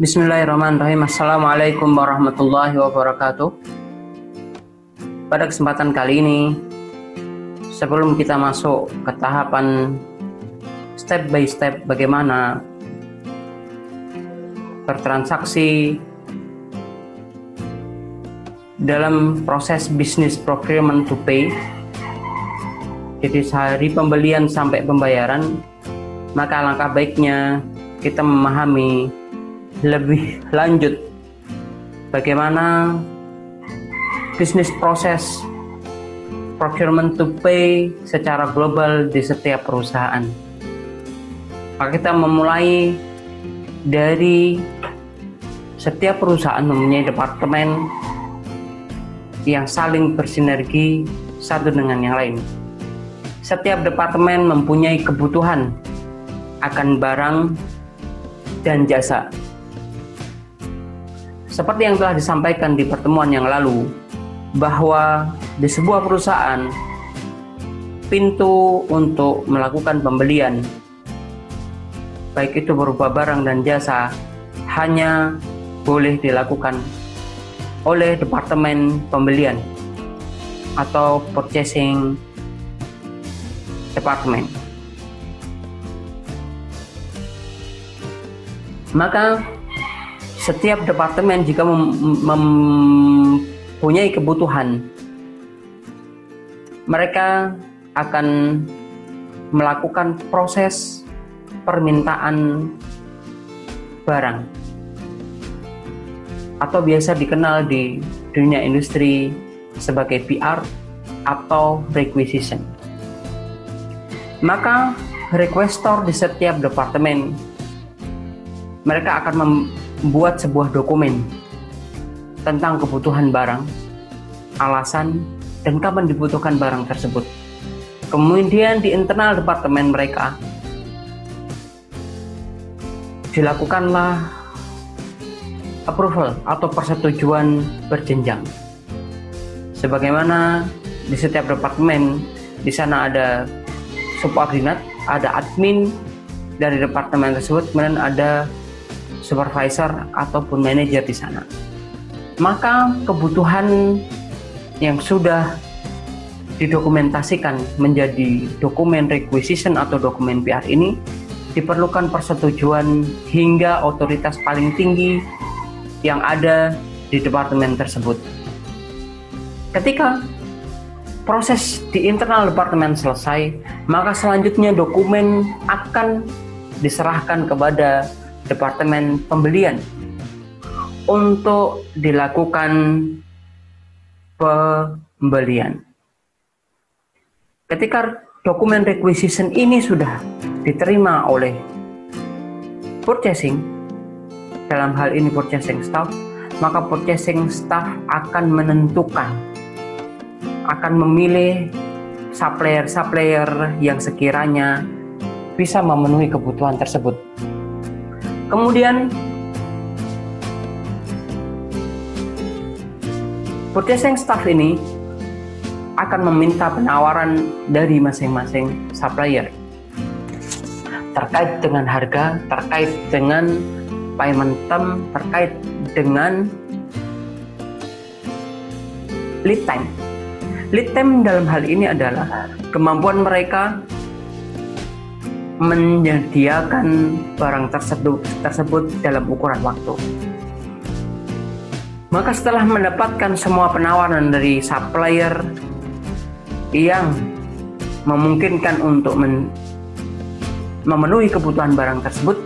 Bismillahirrahmanirrahim. Assalamualaikum warahmatullahi wabarakatuh. Pada kesempatan kali ini, sebelum kita masuk ke tahapan step by step bagaimana bertransaksi dalam proses bisnis procurement to pay, jadi sehari pembelian sampai pembayaran, maka langkah baiknya kita memahami lebih lanjut bagaimana bisnis proses procurement to pay secara global di setiap perusahaan. Maka kita memulai dari setiap perusahaan mempunyai departemen yang saling bersinergi satu dengan yang lain. Setiap departemen mempunyai kebutuhan akan barang dan jasa. Seperti yang telah disampaikan di pertemuan yang lalu, bahwa di sebuah perusahaan pintu untuk melakukan pembelian baik itu berupa barang dan jasa hanya boleh dilakukan oleh departemen pembelian atau purchasing department. Maka setiap departemen jika mem mempunyai kebutuhan mereka akan melakukan proses permintaan barang atau biasa dikenal di dunia industri sebagai PR atau requisition. Maka requestor di setiap departemen mereka akan membuat sebuah dokumen tentang kebutuhan barang, alasan, dan kapan dibutuhkan barang tersebut. Kemudian di internal departemen mereka dilakukanlah approval atau persetujuan berjenjang. Sebagaimana di setiap departemen di sana ada subordinat, ada admin dari departemen tersebut, kemudian ada supervisor ataupun manajer di sana. Maka kebutuhan yang sudah didokumentasikan menjadi dokumen requisition atau dokumen PR ini diperlukan persetujuan hingga otoritas paling tinggi yang ada di departemen tersebut. Ketika proses di internal departemen selesai, maka selanjutnya dokumen akan diserahkan kepada departemen pembelian untuk dilakukan pembelian. Ketika dokumen requisition ini sudah diterima oleh purchasing dalam hal ini purchasing staff maka purchasing staff akan menentukan akan memilih supplier-supplier yang sekiranya bisa memenuhi kebutuhan tersebut kemudian purchasing staff ini akan meminta penawaran dari masing-masing supplier terkait dengan harga, terkait dengan payment term, terkait dengan lead time. Lead time dalam hal ini adalah kemampuan mereka menyediakan barang tersebut, tersebut dalam ukuran waktu. Maka setelah mendapatkan semua penawaran dari supplier yang memungkinkan untuk men memenuhi kebutuhan barang tersebut,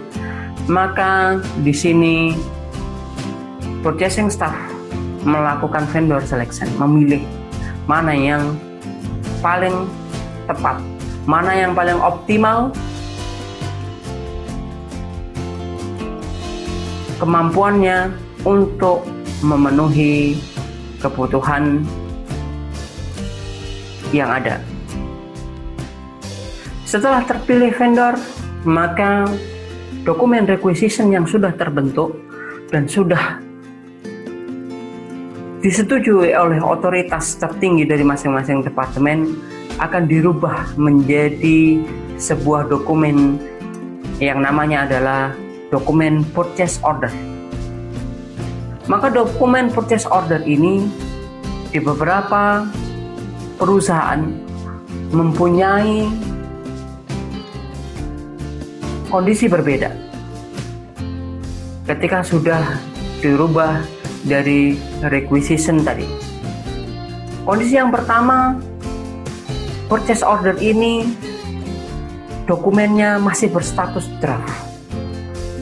maka di sini purchasing staff melakukan vendor selection, memilih mana yang paling tepat, mana yang paling optimal kemampuannya untuk memenuhi kebutuhan yang ada. Setelah terpilih vendor, maka dokumen requisition yang sudah terbentuk dan sudah disetujui oleh otoritas tertinggi dari masing-masing departemen akan dirubah menjadi sebuah dokumen yang namanya adalah dokumen purchase order Maka dokumen purchase order ini di beberapa perusahaan mempunyai kondisi berbeda. Ketika sudah dirubah dari requisition tadi. Kondisi yang pertama, purchase order ini dokumennya masih berstatus draft.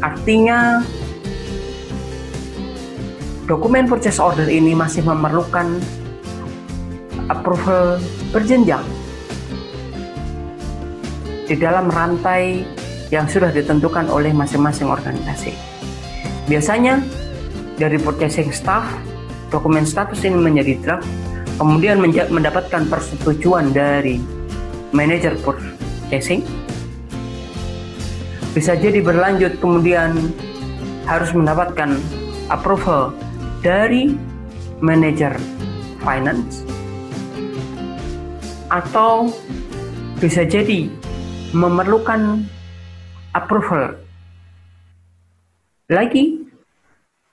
Artinya dokumen purchase order ini masih memerlukan approval berjenjang di dalam rantai yang sudah ditentukan oleh masing-masing organisasi. Biasanya dari purchasing staff, dokumen status ini menjadi draft, kemudian mendapatkan persetujuan dari manajer purchasing. Bisa jadi berlanjut kemudian harus mendapatkan approval dari manajer finance atau bisa jadi memerlukan approval lagi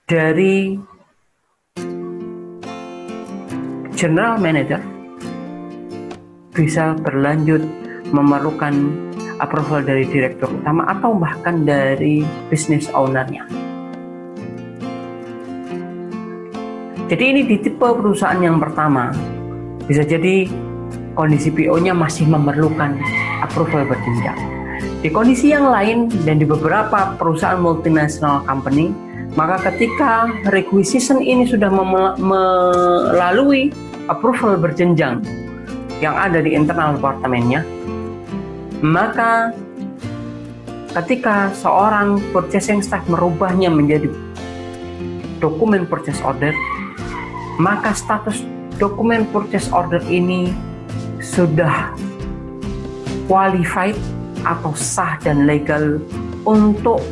dari general manager. Bisa berlanjut memerlukan approval dari direktur utama atau bahkan dari business ownernya. Jadi ini di tipe perusahaan yang pertama. Bisa jadi kondisi PO-nya masih memerlukan approval berjenjang. Di kondisi yang lain dan di beberapa perusahaan multinational company, maka ketika requisition ini sudah melalui approval berjenjang yang ada di internal departemennya, maka ketika seorang purchasing staff merubahnya menjadi dokumen purchase order, maka status dokumen purchase order ini sudah qualified atau sah dan legal untuk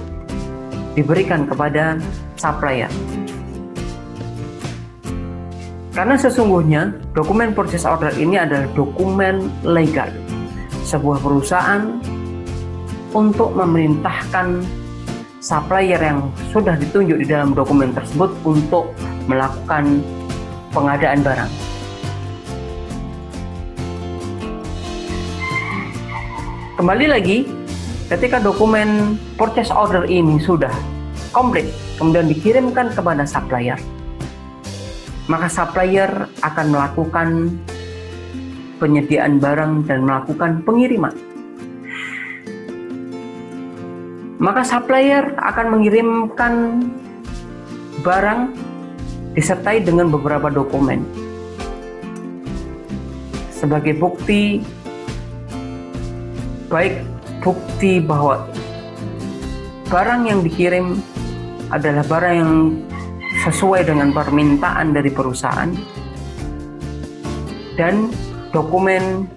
diberikan kepada supplier. Karena sesungguhnya dokumen purchase order ini adalah dokumen legal sebuah perusahaan untuk memerintahkan supplier yang sudah ditunjuk di dalam dokumen tersebut untuk melakukan pengadaan barang. Kembali lagi, ketika dokumen purchase order ini sudah komplit, kemudian dikirimkan kepada supplier, maka supplier akan melakukan penyediaan barang dan melakukan pengiriman. Maka supplier akan mengirimkan barang disertai dengan beberapa dokumen. Sebagai bukti, baik bukti bahwa barang yang dikirim adalah barang yang sesuai dengan permintaan dari perusahaan dan dokumen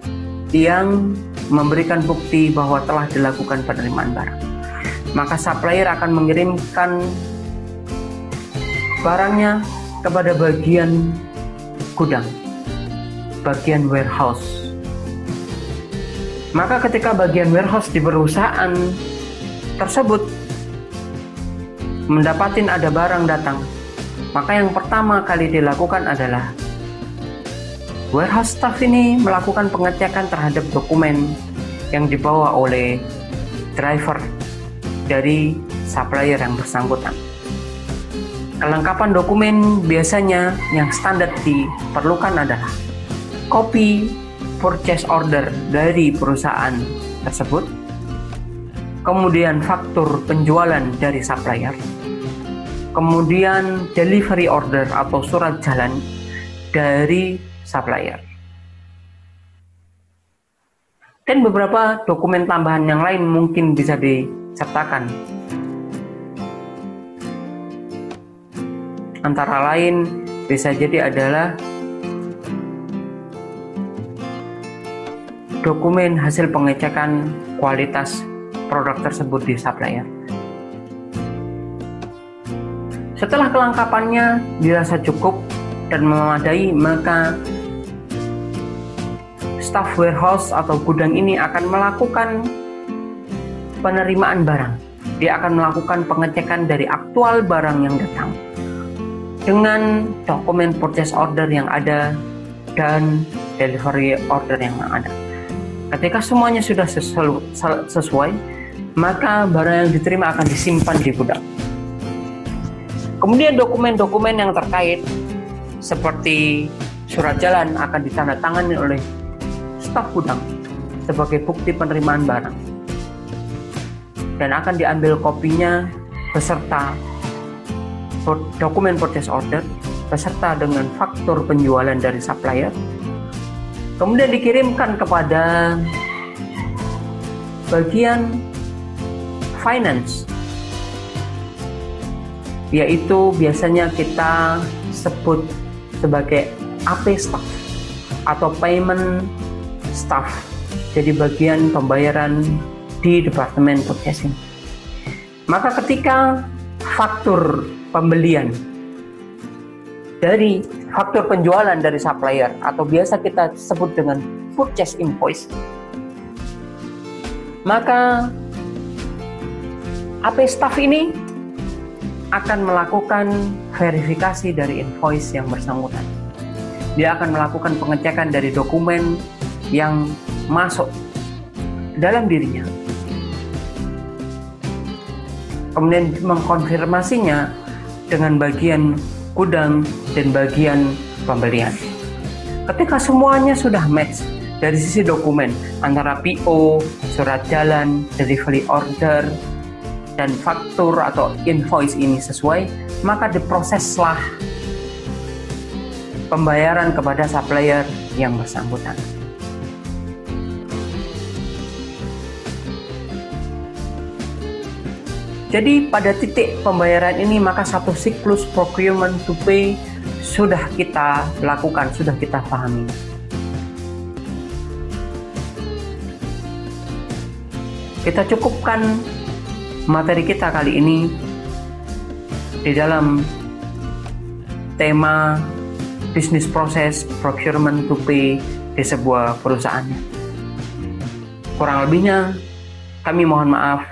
yang memberikan bukti bahwa telah dilakukan penerimaan barang. Maka supplier akan mengirimkan barangnya kepada bagian gudang, bagian warehouse. Maka ketika bagian warehouse di perusahaan tersebut mendapatin ada barang datang, maka yang pertama kali dilakukan adalah warehouse staff ini melakukan pengecekan terhadap dokumen yang dibawa oleh driver dari supplier yang bersangkutan. Kelengkapan dokumen biasanya yang standar diperlukan adalah kopi purchase order dari perusahaan tersebut, kemudian faktur penjualan dari supplier, kemudian delivery order atau surat jalan dari supplier. Dan beberapa dokumen tambahan yang lain mungkin bisa disertakan antara lain bisa jadi adalah dokumen hasil pengecekan kualitas produk tersebut di supplier. Setelah kelengkapannya dirasa cukup dan memadai, maka staff warehouse atau gudang ini akan melakukan penerimaan barang. Dia akan melakukan pengecekan dari aktual barang yang datang dengan dokumen purchase order yang ada dan delivery order yang ada. Ketika semuanya sudah sesuai, maka barang yang diterima akan disimpan di gudang. Kemudian dokumen-dokumen yang terkait seperti surat jalan akan ditandatangani oleh staf gudang sebagai bukti penerimaan barang dan akan diambil kopinya beserta dokumen purchase order beserta dengan faktur penjualan dari supplier kemudian dikirimkan kepada bagian finance yaitu biasanya kita sebut sebagai AP staff atau payment staff jadi bagian pembayaran di departemen purchasing maka ketika faktur pembelian dari faktur penjualan dari supplier atau biasa kita sebut dengan purchase invoice maka AP staff ini akan melakukan verifikasi dari invoice yang bersangkutan. Dia akan melakukan pengecekan dari dokumen yang masuk dalam dirinya. Kemudian mengkonfirmasinya dengan bagian gudang dan bagian pembelian. Ketika semuanya sudah match dari sisi dokumen antara PO, surat jalan, delivery order, dan faktur atau invoice ini sesuai, maka diproseslah pembayaran kepada supplier yang bersangkutan. Jadi pada titik pembayaran ini maka satu siklus procurement to pay sudah kita lakukan, sudah kita pahami. Kita cukupkan materi kita kali ini di dalam tema bisnis proses procurement to pay di sebuah perusahaan. Kurang lebihnya kami mohon maaf